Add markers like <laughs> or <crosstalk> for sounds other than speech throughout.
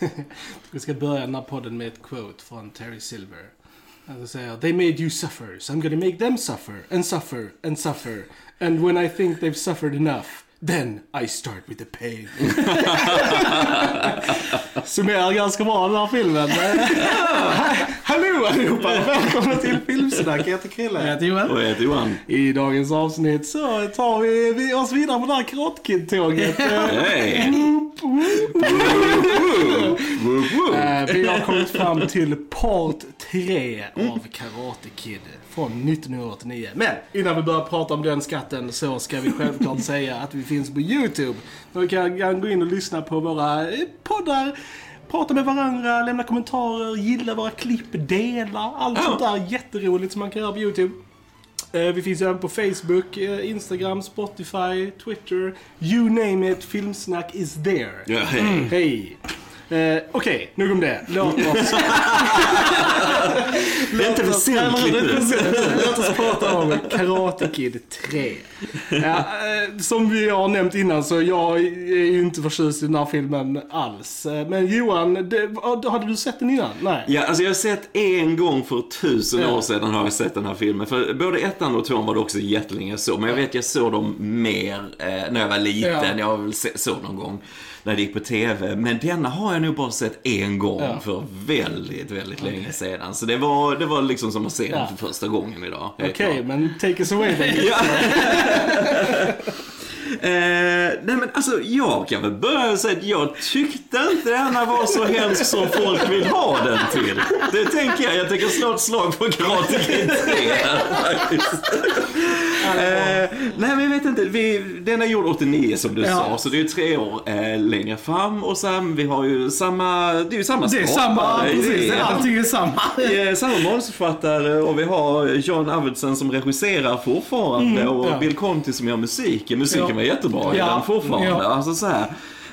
<laughs> Vi ska börja den här podden med ett quote från Terry Silver. Han säger They made you suffer, so I'm gonna make them suffer, and suffer, and suffer. And when I think they've suffered enough, then I start with the pain. <laughs> Summerar ganska bra den här filmen. <laughs> Hallå allihopa! Välkomna till Filmsnack. Jag heter Krille. Jag heter Johan. Och jag heter Johan. I dagens avsnitt så tar vi, vi oss vidare på det här Karate Kid-tåget. Hej! Eh, Vi har kommit fram till part 3 av Karate Kid från 1989. Men innan vi börjar prata om den skatten så ska vi självklart <laughs> säga att vi finns på YouTube. Så vi kan gå in och lyssna på våra eh, poddar. Prata med varandra, lämna kommentarer, gilla våra klipp, dela. Allt sånt där jätteroligt som man kan göra på YouTube. Eh, Vi finns även på Facebook, eh, Instagram, Spotify, Twitter. You name it, Filmsnack is there. Ja, hej. Hej! Eh, Okej, nog om det. Låt oss... <laughs> Det är inte väsentligt nu. Låt oss prata om Karate Kid 3. Ja, eh, som vi har nämnt innan så jag är ju inte förtjust i den här filmen alls. Eh, Men Johan, det, hade du sett den innan? Nej. Ja, alltså jag har sett en gång för tusen år sedan har jag sett den här filmen. För både ettan och tvåan var det också jättelänge såg. Men jag vet jag såg dem mer eh, när jag var liten. Ja. Jag har väl se- såg någon gång när det gick på TV. Men denna har jag nog bara sett en gång Ja. för väldigt, väldigt länge sedan. Så det var, det var liksom som att se den för första gången idag. Okej, klart. men take us away then. <laughs> Eh, nej men alltså jag kan väl börja att säga att jag tyckte inte denna var så hemsk som folk vill ha den till. Det tänker jag. Jag tänker slå ett slag på Karate Kid 3 här, faktiskt. Eh, nej men jag vet inte. Vi, den är gjord 89 som du Ja. sa. Så det är ju tre år eh, längre fram. Och sen vi har ju samma, det är ju samma Det är skapare. samma, Det är- precis. ja. Allting är samma. Eh, Samma manusförfattare och vi har John Avildsen som regisserar fortfarande och ja. Bill Conti som gör musiken. Musiken Ja. var jättebra i den fortfarande. Alltså så här.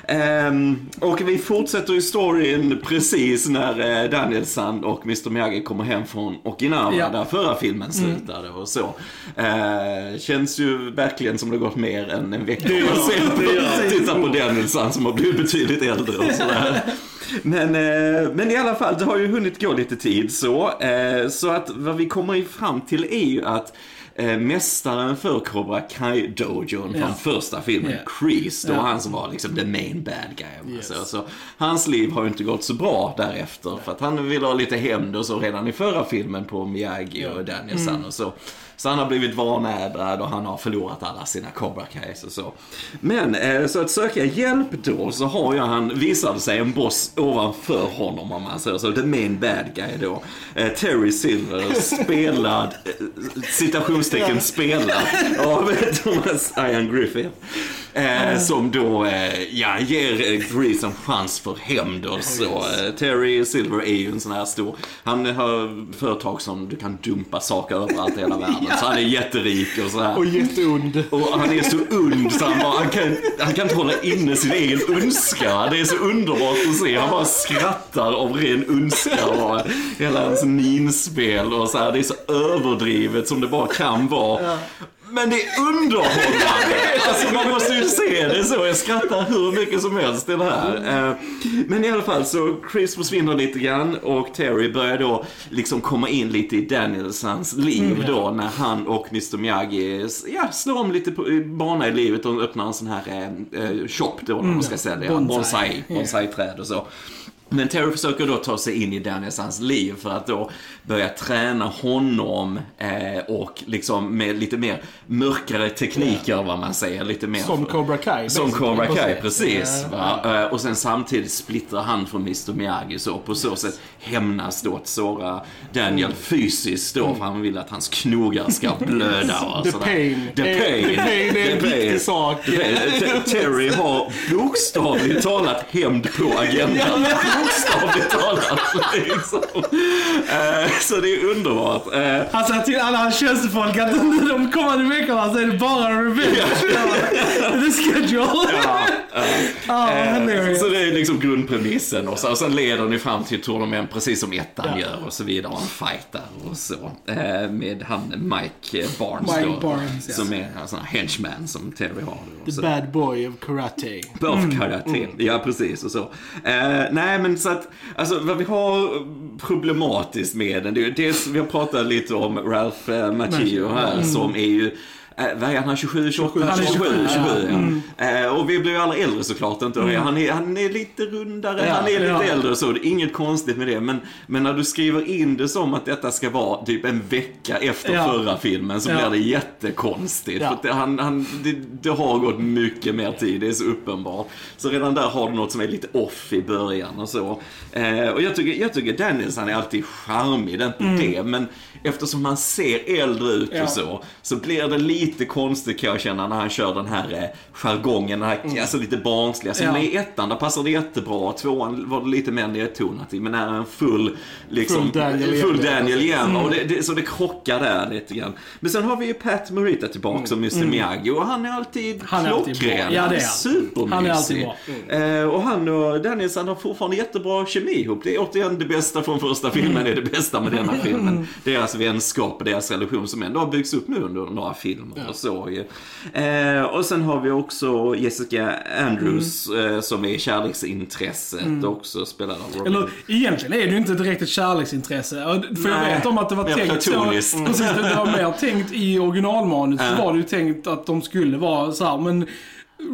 Ehm, och vi fortsätter ju storyn precis när eh, Daniel Sand och Mr Miyagi kommer hem från Okinawa Ja. där förra filmen slutade och så. Eh, känns ju verkligen som det gått mer än en vecka sen. Titta på Daniel Sand som har blivit betydligt äldre och sådär. <laughs> Men, eh, men i alla fall, det har ju hunnit gå lite tid så. Eh, så att vad vi kommer fram till är ju att eh, mästaren för Cobra Kai Dojon från första filmen, Ja. Kreese, då Ja. han som var liksom the main bad guy. Yes. säger Så, hans liv har ju inte gått så bra därefter för att han vill ha lite hämnd och så redan i förra filmen på Miyagi och Danielson Mm. och så. Så han har blivit vanädrad och han har förlorat alla sina Cobra Kais och så. Men eh, så att söka hjälp då så har ju han, visade sig, en boss ovanför honom om man säger så. The main bad guy då. Eh, Terry Silver, spelad, eh, citationstecken spelad av <laughs> Thomas Ian Griffith. Eh, som då, eh, ja, ger Grease en chans för hämnd och så. Eh, Terry Silver är ju en sån här stor, han har företag som du kan dumpa saker överallt i hela världen. <laughs> Så han är jätterik och så här. Och jätteond. Och han är så und så han, bara, han, kan, han kan inte hålla inne sin egen ondska. Det är så underbart att se. Han bara skrattar av ren ondska och hela hans minspel och så här. Det är så överdrivet som det bara kan vara. Men det är underhållande. Alltså man måste ju se det så. Jag skrattar hur mycket som helst i det här. Eh, Men i alla fall så Chris försvinner lite grann och Terry börjar då liksom komma in lite i Danielsons liv då när han och Mr Miyagi ja, slår om lite på, i bana i livet och öppnar en sån här eh, eh, shop då där de ska sälja bonsai, bonsai-träd och så. Men Terry försöker då ta sig in i Danielsons liv för att då börja träna honom eh, och liksom med lite mer mörkare tekniker vad man säger. Lite mer Som Cobra Kai. som. Cobra Kai, Precis. Va? Eh, Och sen samtidigt splittrar han från Mr Miyagi så på så sätt hämnas då att såra Daniel fysiskt då för han vill att hans knogar ska <laughs> blöda och The sådär. pain. The Eh, pain. the pain är en viktig sak. Terry har bokstavligt talat hämnd på agendan. <laughs> Bokstavligt talat. Liksom. Eh, Så det är underbart. Eh, Han sa till alla tjänstefolk att under de kommande veckorna så är det bara revenge. The schedule. Ja, Eh, hilarious. så det är liksom grundpremissen och, så, och sen leder ni fram till tournament precis som ettan gör och så vidare. Och en fight där och så. Eh, med han Mike Barnes Mike då. Barnes. Som är en sån här henchman som Terry har. då. The Så- bad boy of karate. Of karate. Ja, precis och så. Eh, nej, men så att, alltså vad vi har problematiskt med den, det är ju dels, vi har pratat lite om Ralph eh, Macchio här, som är ju Eh, vad är han, 27, 28? Han är 27, 27, 27 ja. ja. Eh, och vi blir ju alla äldre såklart inte. Han, är, han är lite rundare, Ja, han är lite ja. äldre så. Det är inget konstigt med det. Men, men när du skriver in det som att detta ska vara typ en vecka efter Ja. förra filmen så blir det jättekonstigt. För det, han, han, det, det har gått mycket mer tid, det är så uppenbart. Så redan där har du något som är lite off i början och så. Eh, och jag tycker, jag tycker Dennis, han är alltid charmig, det är inte det. Men eftersom han ser äldre ut Mm. Ja. och så, så blir det lite konstigt kan jag känna när han kör den här eh, jargongen, den här alltså lite barnsliga. Mm. Ja. i ettan, där passar det jättebra. Tvåan var det lite mer nedtonat i, men här är en full, liksom, Full Daniel full. Daniel igen. Mm. Och det, det, så det krockar där lite grann. Men sen har vi ju Pat Morita tillbaka som Mr Miyagi och han är alltid Mm. Han är alltid klockren. Ja, det är han. Supermysig. Han är alltid bra. Eh, och han och Dennis han har fortfarande jättebra kemi ihop. Det är återigen det bästa från första filmen, det är det bästa med denna filmen. <laughs> Deras vänskap och deras relation som ändå har byggts upp nu under några filmer och så. Eh, och sen har vi också Jessica Andrews eh, som är kärleksintresset också, spelad av Robin. Eller egentligen är det ju inte direkt ett kärleksintresse. För jag Nej, vet om att det var tänkt så. Precis, det var mer tänkt i originalmanus. Ja. Så var det ju tänkt att de skulle vara så här, men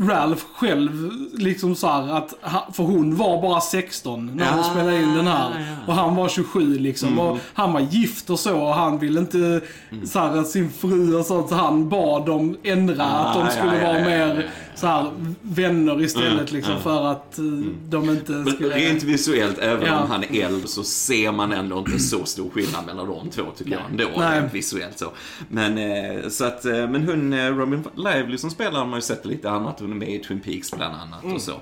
Ralph själv, liksom så här att, för hon var bara 16 när hon Ja, spelade in den här. ja. Mm. Och han var 27 liksom. Och han var gift och så och han ville inte så här, att sin fru och sånt. Så han bad dem ändra att de Ah, skulle ja, ja, vara ja, ja, mer ja. Så här, vänner istället Mm, liksom. ja. För att eh, de inte Men skulle... rent visuellt, även Ja. om han är äldre, så ser man ändå inte så stor skillnad mellan de två tycker jag ändå. Nej. Visuellt så. Men, eh, så att, eh, men hon, Robin Lively som spelar har man ju sett lite annat. Hon är med i Twin Peaks bland annat Mm. och så.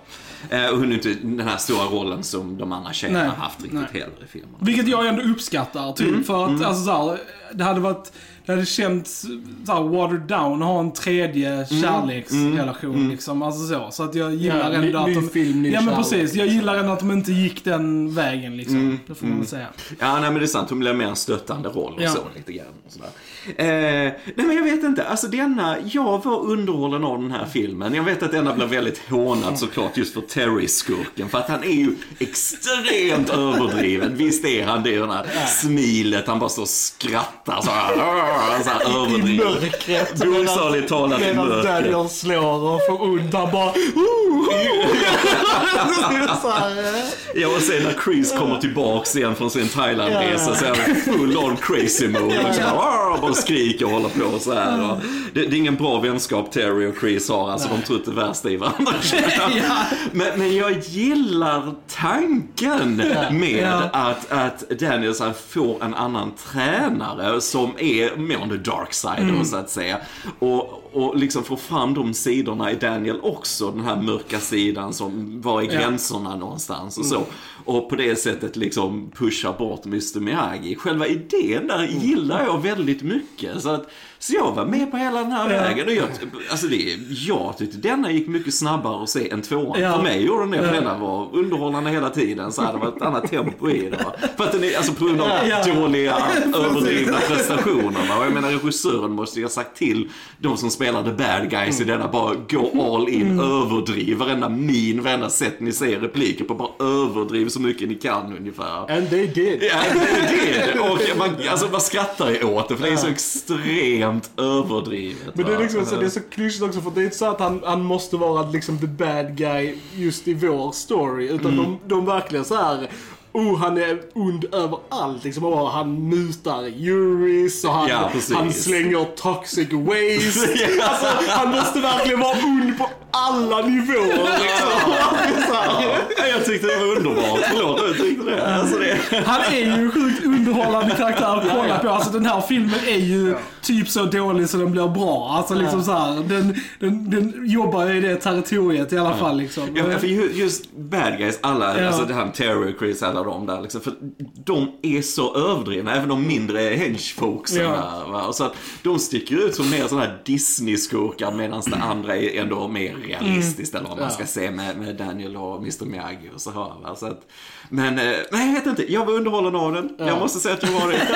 Och hon är inte den här stora rollen som de andra tjejerna har haft riktigt nej. heller i filmen. Vilket jag ändå uppskattar, typ. Mm, För att, alltså så här, det hade varit... Det hade känts så här, watered down ha en tredje Mm, kärleksrelation liksom. Alltså så. Så att jag gillar Ja, ändå ny- att ny de... film, ny ja men kärlek. precis. Jag gillar ändå att de inte gick den vägen liksom. Mm, Det får man väl säga. Ja, nej men det är sant. Hon blir mer en stöttande roll och Ja. så lite grann. Och sådär. Eh, nej men jag vet inte. Alltså denna, jag var underhållen av den här filmen. Jag vet att denna blev väldigt hånad såklart just för Terry-skurken. För att han är ju extremt överdriven. Visst är han det, det här smilet. Han bara står och skrattar så här, så här I mörkret. Bokstavligt talat i Medan mörkret. Daniel slår och får ont. Han bara... <laughs> Här. Ja, och sen när Chris kommer tillbaks igen från sin Thailandresa så är han full on crazy mode. Och så bara, "Arr!" bara skriker och håller på så här. Och det, det är ingen bra vänskap Terry och Chris har. Alltså de tror inte det värsta i varandra. <laughs> men, men jag gillar tanken med att, att Danielsson får en annan tränare som är mer on the dark side så att säga. Och, och liksom få fram de sidorna i Daniel också. Den här mörka sidan som var i Ja. gränserna någonstans och så. Och på det sättet liksom pusha bort Mr Miyagi. Själva idén där gillar jag väldigt mycket. Så, att, så jag var med på hela den här Ja. vägen. Och jag, alltså det, jag tyckte denna gick mycket snabbare att se än tvåan. Ja. För mig gjorde den det, för Ja. denna var underhållande hela tiden. Så hade det varit ett annat tempo i det. För att den är, alltså på grund av Ja. dåliga, <laughs> överdrivna prestationerna. Och jag menar regissören måste ju ha sagt till de som spelar the bad guys i denna, bara gå all in, överdriv. Varenda min, varenda sätt ni säger repliker på, bara överdriv så mycket ni kan ungefär. And they did. Ja, det är det. Och man, alltså, man skrattar ju åt det för det är så extremt överdrivet. Men det är liksom så, det är så klyschigt också för det är inte så att han, han måste vara liksom the bad guy just i vår story. Utan Mm. de, de verkligen så här. Oh, han är ond överallt. Liksom, och han mutar juris och han, Ja, han slänger toxic waste. <laughs> Alltså, han måste verkligen vara ond på alla nivåer. Liksom. Ja, jag tyckte det var underbart. Förlåt, jag tyckte det. Alltså, det... Han är ju en sjukt underhållande karaktär att kolla på. Alltså den här filmen är ju typ så dålig så den blir bra. Alltså liksom så här, den, den, den jobbar ju i det territoriet i alla fall liksom. Ja, för ju- just bad guys, alla, Ja. alltså det här med Terry, Chris, alla de där liksom, för de är så överdrivna, även de mindre henchfolksen Ja. där. Va? Och så att de sticker ut som mer sådana här Disney-skurkar medan det andra är ändå mer realistiskt eller vad man ska säga med, med Daniel och Mr Miyagi och så här. va. Så att, men, eh, nej jag vet inte, jag var underhållen av den. Jag måste säga att jag var det. <laughs>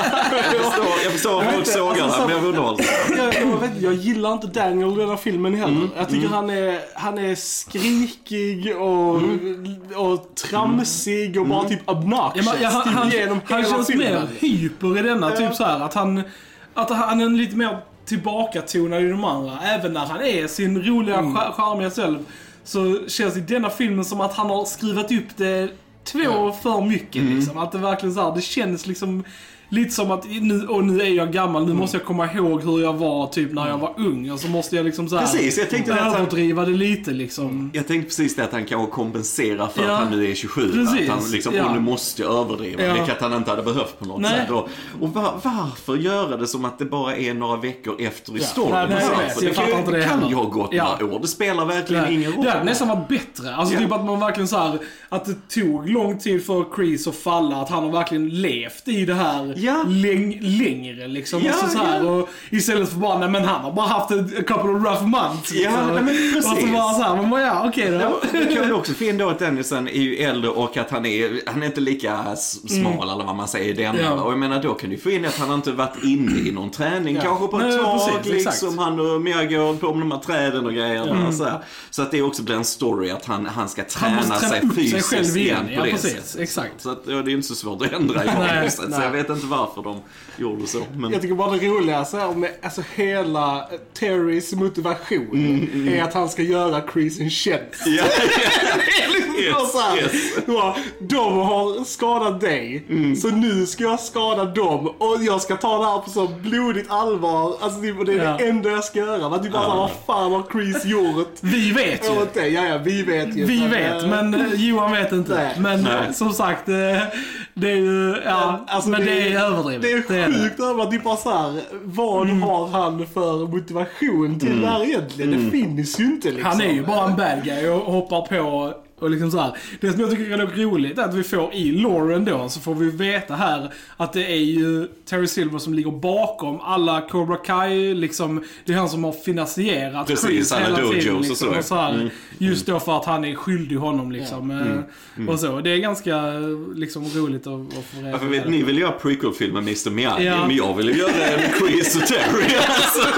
Jag förstår, jag förstår folk sågar alltså, men jag var underhållen. jag, jag, vet, jag gillar inte Daniel i den här filmen heller. jag tycker han, är, han är skrikig och, och tramsig och bara typ obnoxious. Ja, ja, han, han, han känns mer hyper i denna, typ så här att han... Att han är lite mer tillbakatonad i de andra. Även när han är sin roliga, mm. charmiga själv. Så känns det i denna filmen som att han har skruvat upp det två för mycket liksom. Att det verkligen så här, det känns liksom Lite som att nu, och nu är jag gammal, Mm. nu måste jag komma ihåg hur jag var typ när jag var ung. Och så måste jag liksom så här, Precis, jag tänkte att han- överdriva det lite liksom. Jag tänkte precis det att han kanske kompenserar för Ja. att han nu är 27. Precis, Att han liksom, ja. och nu måste jag överdriva. Ja. Vilket han inte hade behövt på något Nej. sätt. Och, och var, varför göra det som att det bara är några veckor efter i storyn? Nej, nej, vet. det Jag kan, inte det kan heller. ju ha gått Ja. några år. Det spelar verkligen ingen roll. Det hade nästan varit bättre. Alltså Ja. typ att man verkligen så här, att det tog lång tid för Chris att falla, att han har verkligen levt i det här Ja. läng längre liksom. Ja, och så, så här, ja. och istället för bara, nej men han har bara haft a couple of rough months. Ja, liksom. nej, men precis. Och så bara så här, man bara, ja okej då. Ja, Det kan väl också få in då att Dennison är ju äldre och att han är, han är inte lika smal eller vad man säger i. Mm. Ja. Och jag menar då kan du få in att han inte varit inne i någon träning kanske på ett Nej, tag. precis, exakt. liksom han och håller på med de här träden och grejerna. Mm. Så, här. så att det också blir en story att han, han ska träna, Han sig upp sig fysiskt själv igen. på Ja, det precis. sättet. Exakt. Så att, ja, det är inte så svårt att ändra i <laughs> Nej. Så jag vet inte varför de gjorde så. Men... Jag tycker bara det roliga så här med alltså hela Terrys motivation är att han ska göra Chris en tjänst. <laughs> Det är liksom Yes, så här, yes. De har skadat dig, så nu ska jag skada dem och jag ska ta det här på så blodigt allvar. Alltså det, det är Ja. det enda jag ska göra. Man typ bara såhär, vad fan har Chris gjort? Vi vet ju. Ja, ja, vi vet ju. Vi Men, vet, eh, men eh, Johan vet inte. Nej. Men Nej. eh, som sagt, det är ju, ja, Alltså, men det är överdrivet. Det är det Mm. sjukt över att typ bara såhär, vad har han för motivation till det här egentligen? Det finns ju inte liksom. Han är ju bara en bad guy och hoppar på och liksom så här. Det som jag tycker är dock roligt är att vi får i Lauren då, så får vi veta här att det är ju Terry Silver som ligger bakom alla Cobra Kai, liksom. Det är han som har finansierat Precis, alla hela dojos tiden. och Liksom, så. och så här, Just då för att han är skyldig honom liksom. eh, Och så. Det är ganska liksom roligt att, att få reda Ja, för på vet, ni vill göra prequel-filmen Mr Miyagi, Ja. men jag vill göra en Chris och Terry. <laughs> Alltså,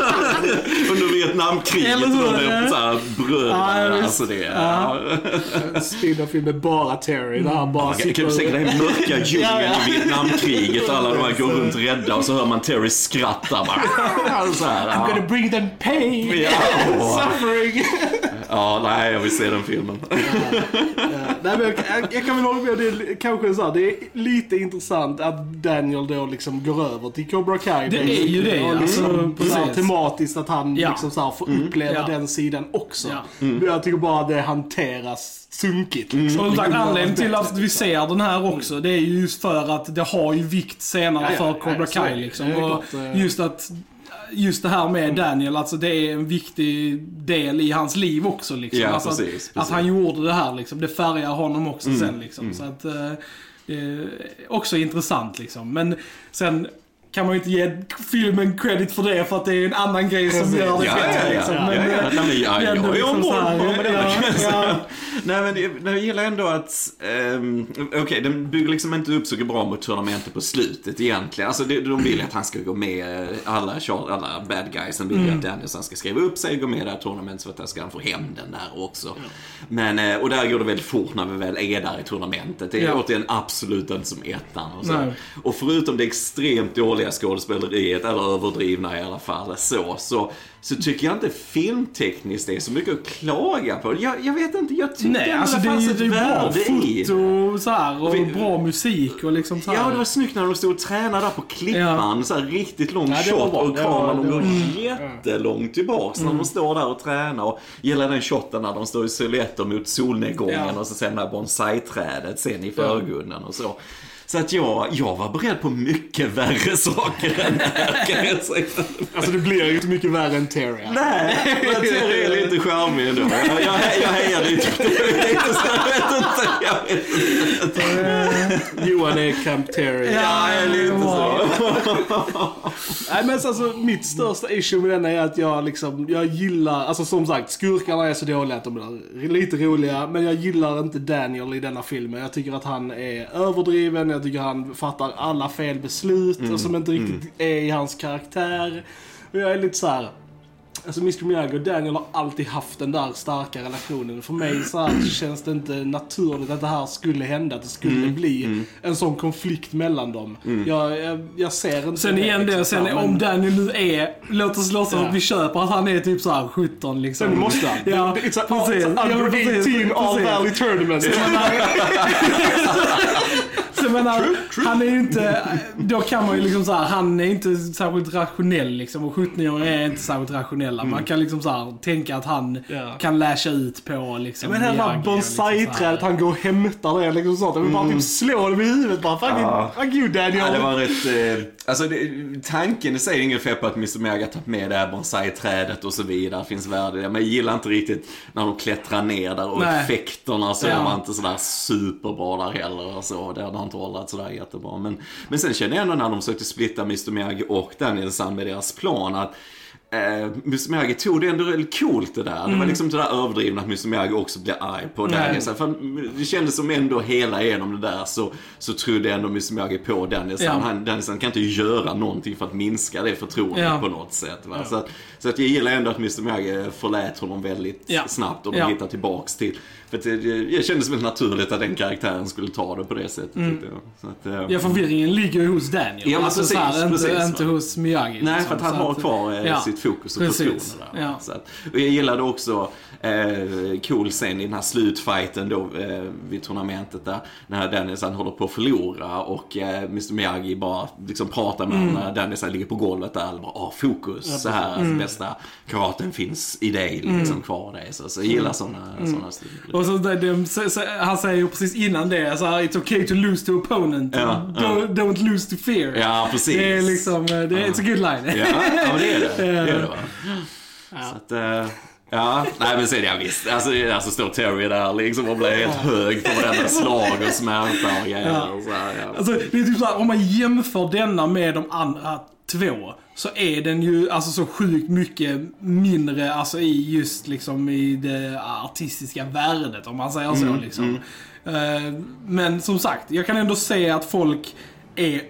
under Vietnamkriget, Eller hur? är så här bröderna. Ja, alltså det, Ja. <laughs> ja. Spin-off med bara Terry, där han bara Kan sitter du tänka dig mörka <laughs> djungeln i Vietnamkriget alla de här går runt rädda och så hör man Terry skratta bara. <laughs> I'm gonna bring them pain, Ja. suffering. Ja, nej, jag vill se den filmen. Nej, men jag, jag, jag kan väl hålla med, det är kanske så här, det är lite intressant att Daniel då liksom går över till Cobra Kai. Det är ju det, Och liksom, alltså, så här, tematiskt att han Ja. liksom så här, får uppleva Ja. den sidan också. Ja. Men Jag tycker bara att det hanteras sunkigt. Liksom. Och som sagt, anledningen till att vi ser den här också, det är ju just för att det har ju vikt senare Ja, ja, för ja, Cobra Kai liksom. Och just att Just det här med Daniel, alltså det är en viktig del i hans liv också liksom. Ja, alltså, precis, att, precis. att han gjorde det här liksom, det färgar honom också sen liksom. Så att, eh, också intressant liksom. Men sen kan man ju inte ge filmen credit för det för att det är en annan grej som gör det Ja, bättre ja, ja. liksom. ja, Men, ja, eh, ja. Men är liksom ombord så här, på med det. ja, ja. <laughs> Nej men det- jag gillar ändå att, um, okej den bygger liksom inte upp så bra mot turnamentet på slutet egentligen. Alltså det, de vill ju att han ska gå med, alla, alla bad guys vill ju att Danielsson ska skriva upp sig och gå med i det här tournamentet så att han ska få hem den där också. Men, eh, och där går det väldigt fort när vi väl är där i tournamentet. Det är Ja. återigen absolut inte som ettan och så. Nej. Och förutom det extremt dåliga skådespeleriet, eller överdrivna i alla fall, så, så, så tycker jag inte filmtekniskt det är så mycket att klaga på. Jag, jag vet inte, jag tyckte Nej, alltså det fanns ett det värde i det. foto så här, och Vi- bra musik och liksom så här. Ja, det var snyggt när de stod och tränade där på klippan. Så här riktigt lång Ja, shot bra. och kameran går jättelångt tillbaks när de står där och tränar. Och gillar den shoten när de står i silhuetter mot solnedgången Ja. och så sen det här bonsai-trädet sen i förgrunden och så. Så att jag, jag var beredd på mycket värre saker än det här kan jag säga. Alltså det blir ju inte mycket värre än Terry. Nej, men Terry är lite charmig ändå. Jag, jag, jag hejar lite på det. Jag vet inte, jag vet inte. Jag Johan är Camp Terry. Ja, jag är lite bra. Nej men alltså mitt största issue med den är att jag liksom, jag gillar, alltså som sagt skurkarna är så dåliga att de är lite roliga. Men jag gillar inte Daniel i denna filmen. Jag tycker att han är överdriven, jag tycker han fattar alla fel beslut och som inte riktigt är i hans karaktär. Och jag är lite så här. Alltså Mr Miyagi och Daniel har alltid haft den där starka relationen. För mig så här känns det inte naturligt att det här skulle hända, att det skulle bli en sån konflikt mellan dem. Jag, jag, jag ser inte Sen igen det, sen så här, om men- Daniel nu är, låt oss låtsas Ja. att vi köper att han är typ såhär 17 liksom. Sen måste han. Ja, It's a, precis. under precis, 18 All. Valley Tournament. <laughs> <laughs> Så jag menar, han är ju inte, då kan man ju liksom såhär, han är inte särskilt rationell liksom och 17-åringar är inte särskilt rationella. Man kan liksom såhär tänka att han Ja. kan lasha ut på liksom Men det här liksom bonsai-trädet, så här. han går och hämtar det liksom sånt. Jag vill bara typ slå dem i huvudet bara. Fuck, Ja. fuck you Daniel. Ja, det var rätt... Eh, alltså det, tanken i sig är inget fel på att Mr Miyagi har tagit med det här bonsai-trädet och så vidare. Det finns värde. Men jag gillar inte riktigt när de klättrar ner där och Nej. effekterna så Ja. var inte sådär superbra där heller. Och så. Det hade inte hållit sådär jättebra. Men, men sen känner jag ändå när de försökte splitta Mr Miyagi och Daniel San med deras plan att Eh, Mr Miyagi tog det ändå väldigt coolt det där. Det var liksom det där överdrivna att Mr Miyagi också blev arg på Nej. Daniel. San. För det kändes som ändå hela igenom det där så, så trodde ändå Mr Miyagi på Daniel San. Ja. Han, Daniel San kan inte göra någonting för att minska det förtroendet Ja. på något sätt. Va? Så, att, så att jag gillar ändå att Mr Miyagi förlät honom väldigt Ja. snabbt och de Ja. hittar tillbaks till. För det, det, kändes väldigt naturligt att den karaktären skulle ta det på det sättet. tyckte jag. Så att, eh, Ja, förvirringen ligger ju hos Daniel. Ja, alltså, precis, här, inte, precis, inte va. hos Miyagi. Nej, liksom. för att han har kvar eh, ja. sitt fokus och Precis, positioner där. ja. Så att, och jag gillade också eh, cool scen i den här slutfighten då eh, vid turnamentet där. När Danielsan håller på att förlora och eh, Mr Miyagi bara liksom pratar med Mm. honom när Danielsan ligger på golvet där. Och bara, ah, fokus, så här, Mm. bästa karaten finns i dig liksom kvar dig. Så, så jag gillar sådana såna stunder. Och så, det, det, så, så, han säger ju precis innan det, så här, it's okay to lose to opponent. Ja, don't, don't lose to fear. Ja, precis. Det är liksom, eh, det är, it's a good line. Ja, ja det är det. <laughs> det, är det va? Så att, eh, ja, nej men sen ja visst. Alltså, alltså står Terry där liksom och blir helt hög på varenda slag och smärta och grejer. Och så här, ja. Alltså, det är typ såhär, om man jämför denna med de andra två, så är den ju alltså så sjukt mycket mindre alltså i just liksom i det artistiska värdet, om man säger så liksom. Eh, Men som sagt, jag kan ändå se att folk är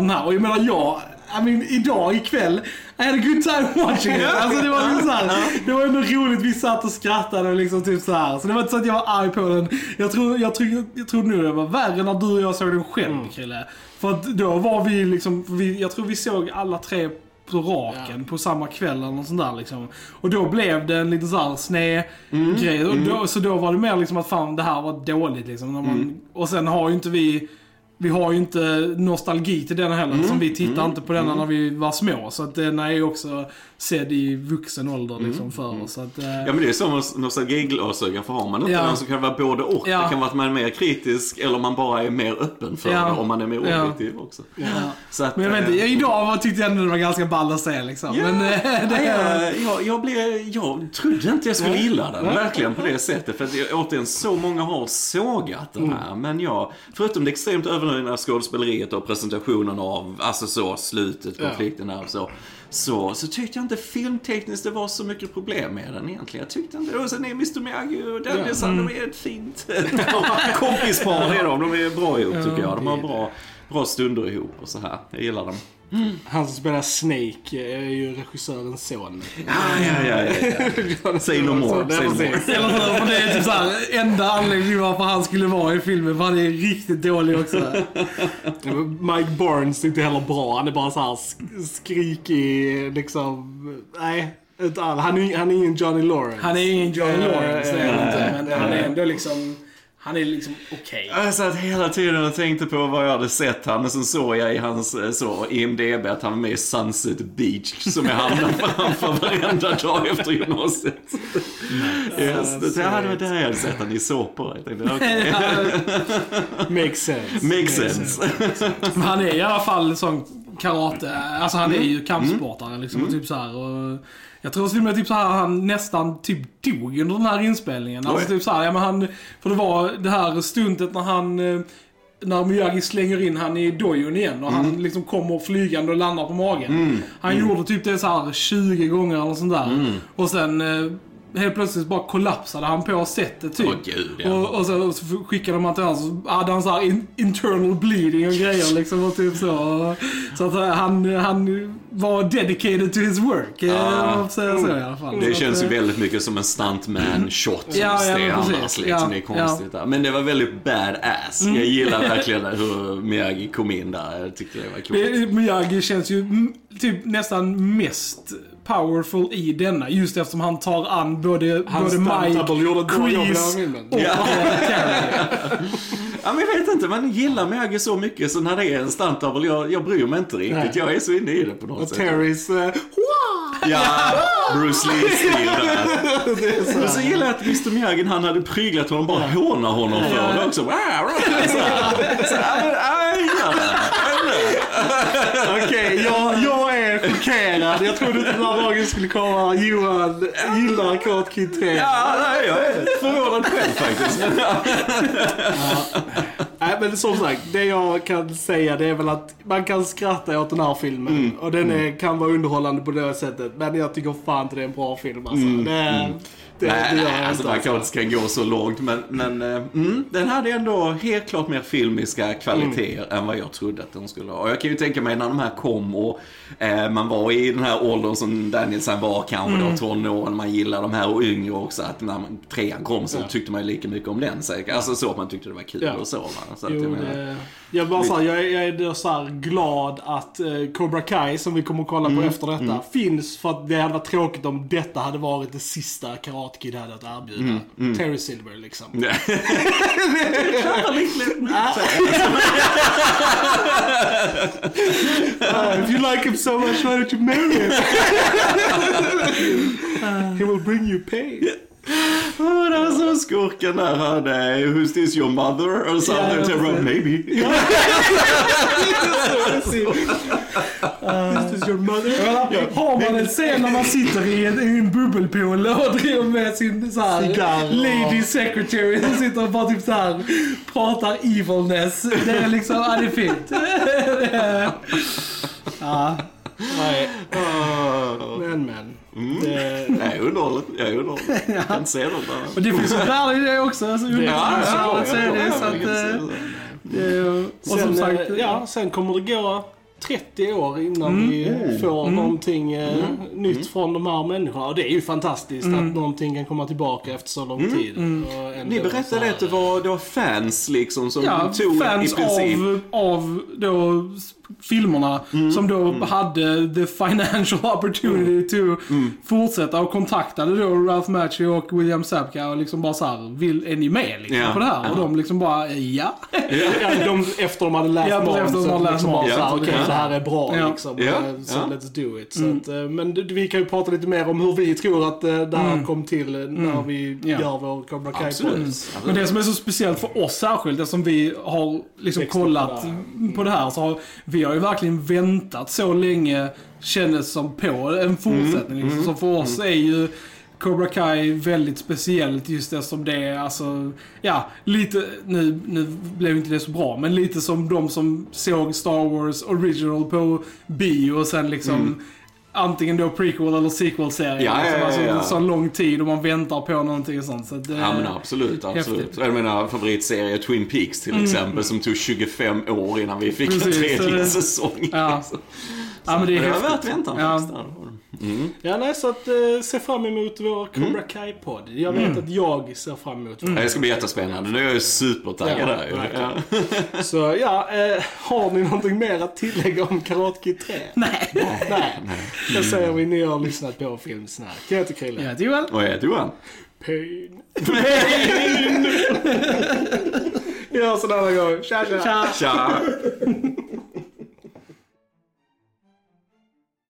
den här. Och jag menar, jag, I mean, idag ikväll, I had a good time watching it. Alltså det var liksom så här, det var ändå roligt, vi satt och skrattade och liksom typ så här. Så det var inte så att jag var arg på den. Jag tror, jag tror, jag tror nu det var värre när du och jag såg den själv, Krille. För att då var vi liksom, vi, jag tror vi såg alla tre på raken på samma kväll eller något sånt där liksom. Och då blev det en liten så här sned grej. Och då, så då var det mer liksom att fan det här var dåligt liksom. Man, Och sen har ju inte vi vi har ju inte nostalgi till den heller, som vi tittar inte på den när vi var små. Så att den är ju också sedd i vuxen ålder liksom för oss. Så att, eh, Ja men det är som med nostalgiglasögon, för har man inte Ja. den så kan det vara både och. Ja. Det kan vara att man är mer kritisk eller man bara är mer öppen för Ja. det, om man är mer Ja. objektiv också. ja. Så att, Men jag vet eh, inte, idag var- tyckte jag ändå det var ganska ball att se liksom. Ja, Men eh, <laughs> det, jag, jag, jag, blev, jag trodde inte jag skulle gilla den, verkligen på det sättet. För att jag, återigen, så många har sågat den här. Men jag, förutom det extremt överdrivna skådespeleriet och presentationen av, alltså så, slutet, konflikten där och så. Så, så tyckte jag inte filmtekniskt det var så mycket problem med den egentligen. Jag tyckte inte, och sen är Mr Miyagi och Daniel San, de är ett fint <laughs> kompispar är de. De är bra ihop tycker jag. De har bra, bra stunder ihop och så här. Jag gillar dem. Han som spelar Snake är ju regissörens son. Ja, ja, ja, ja, ja. <laughs> Say no more, Ja, say no more. precis. eller hur? För det är typ såhär, enda anledningen varför han skulle vara i filmen, för han är riktigt dålig också. Mike Barnes är inte heller bra. Han är bara så här sk- skrikig, liksom. Nej, inte all. Han, är, han är ingen Johnny Lawrence. Han är ingen Johnny Ja, Lawrence, det är han inte. ja, Men han är ändå liksom, han är liksom okej. Jag satt hela tiden och tänkte på vad jag hade sett han, men sen såg jag i hans eh, så, IMDB att han var med i Sunset Beach, som jag hamnade <laughs> framför varenda dag efter gymnasiet. Yes, det, det hade varit där jag hade sett han i såpor. Jag tänkte, okej, <laughs> Makes sense. makes sense. <laughs> Men han är i alla fall sån karate. Alltså han är ju kampsportare liksom. Och typ så här, och jag tror till och med typ så här, han nästan typ dog under den här inspelningen. Alltså typ så här, ja, men han, för det var det här stuntet när han eh, när Miyagi slänger in han i dojon igen och han liksom kommer flygande och landar på magen. Han gjorde typ det så här 20 gånger eller sånt där. Och sen eh, helt plötsligt bara kollapsade han på sättet typ. Åh, gud, ja. och, och, så, och så skickade de han till honom så hade han så här in, internal bleeding och grejer liksom och typ så. Så att eh, han, han var dedicated to his work. eh, Ja. man får säga så i alla fall. Det Så känns ju att, eh, väldigt mycket som en stuntman-shot som Ja, ja, men annars. Liksom. Det är konstigt. där. Men det var väldigt badass. Mm. Jag gillar <laughs> verkligen hur Miyagi kom in där. Jag tyckte det var coolt. Miyagi känns ju mm, typ nästan mest powerful i denna. Just eftersom han tar an både, både Mike, filmen. och eh, Terry. Ja, men jag vet inte, man gillar Miyagi så mycket så när det är en stunt double, jag, jag bryr mig inte riktigt. Nej. Jag är så inne i det på något Och sätt. Terrys... eh, Ja, Bruce Lee-stil där. Men så gillar jag att Mr Miyagi, han hade pryglat honom, bara hånar honom för det också. Så så så jag gillar det. Okej, jag, jag är chockerad. Jag trodde inte den här dagen skulle komma. Johan gillar Karate Kid 3. Ja, nej, jag är förvånad själv faktiskt. <laughs> Nej, men som sagt, det jag kan säga det är väl att man kan skratta åt den här filmen. Och den är, kan vara underhållande på det sättet. Men jag tycker fan inte det är en bra film alltså. Det, det, det, Nej, gör nej, jag alltså inte. man kanske inte ska gå så långt. Men, men eh, mm, den hade ändå helt klart mer filmiska kvaliteter än vad jag trodde att den skulle ha. Och jag kan ju tänka mig när de här kom och eh, man var i den här åldern som Danielsen var kanske då, tonåren. Man gillar de här och yngre också. Att när man, trean kom så Ja. tyckte man ju lika mycket om den säkert. Alltså så att man tyckte det var kul Ja. och så. Va? så jag Jo, menar, det, jag, bara så här, jag, är, jag är då så glad att eh, Cobra Kai, som vi kommer att kolla på efter detta, finns. För att det hade varit tråkigt om detta hade varit det sista Karate Kid hade att erbjuda. Terry Silver liksom. Uh, <laughs> if you like him so much, why don't you marry him? <laughs> He will bring you pain. Åh, det var så skurken där hade, who's this your mother? Och så Ja, yeah, ja, precis. maybe. <laughs> Is your mother? Har man en scen när man sitter i en, i en bubbelpool och driver med sin så här, Cigarr. lady secretary som sitter och bara typ så här pratar evilness. Det är liksom, ja det är fint. Det ja. Nej. Men men. Det, Jag är underhållen, jag är underhållen. Jag kan inte se något annat. Och det finns ett värde i det också. Alltså, Ja, ja, ja, ja, så är det. Så att, eh, det. det och som sen, sagt, eh, ja, sen kommer det gå 30 år innan Mm. vi får någonting eh, nytt från de här människorna. Och det är ju fantastiskt Mm. att någonting kan komma tillbaka efter så lång tid. Och ändå Ni berättade att det var, det var fans liksom som Ja, tog fans i princip. av, av då filmerna som då hade the financial <laughs> opportunity to fortsätta och kontaktade då Ralph Macchio och William Zabka och liksom bara såhär, vill, är ni med liksom Ja. på det här? Och Ja. de liksom bara, ja. Ja, <laughs> de, efter de hade läst Ja, manus. efter de hade läst liksom bara manus. så här, Ja. okej Ja. så här är bra liksom. Eh, Så let's do it. Så att, eh, men vi kan ju prata lite mer om hur vi tror att eh, det här kom till när vi gör vår Cobra Kai. Men det som är så speciellt för oss särskilt, eftersom vi har liksom upp kollat på det på det här, så har vi har ju verkligen väntat så länge, kändes som, på en fortsättning. Mm, liksom. Så för oss är ju Cobra Kai väldigt speciellt just eftersom det är alltså, ja, lite, nu, nu blev inte det så bra, men lite som de som såg Star Wars original på bio och sen liksom Antingen då prequel eller sequel-serien. Mm. Ja, ja, liksom. ja, alltså, ja. Så lång tid och man väntar på någonting och sånt. Så eh, Ja men absolut, absolut. häftigt. Jag menar favoritserie Twin Peaks till exempel som tog 25 år innan vi fick Precis, en tredje det- säsong. Ja. Ja men det är det häftigt. värt väntan Ja. Mm. Ja, nej, så att eh, se fram emot vår Cobra Kai-podd. Jag vet att jag ser fram emot Ja, Det ska bli jättespännande. Nu är jag ju supertaggad Ja, där. Ja. <laughs> Så ja, eh, har ni någonting mer att tillägga om Karate Kid 3? <laughs> Nej. Nej. Då säger vi ni har lyssnat på Filmsnack. Jag heter Krille. Jag heter Joel. Och jag heter Johan. Pain. <laughs> Vi hörs en annan gång. Tja, tja. Tja. Tja!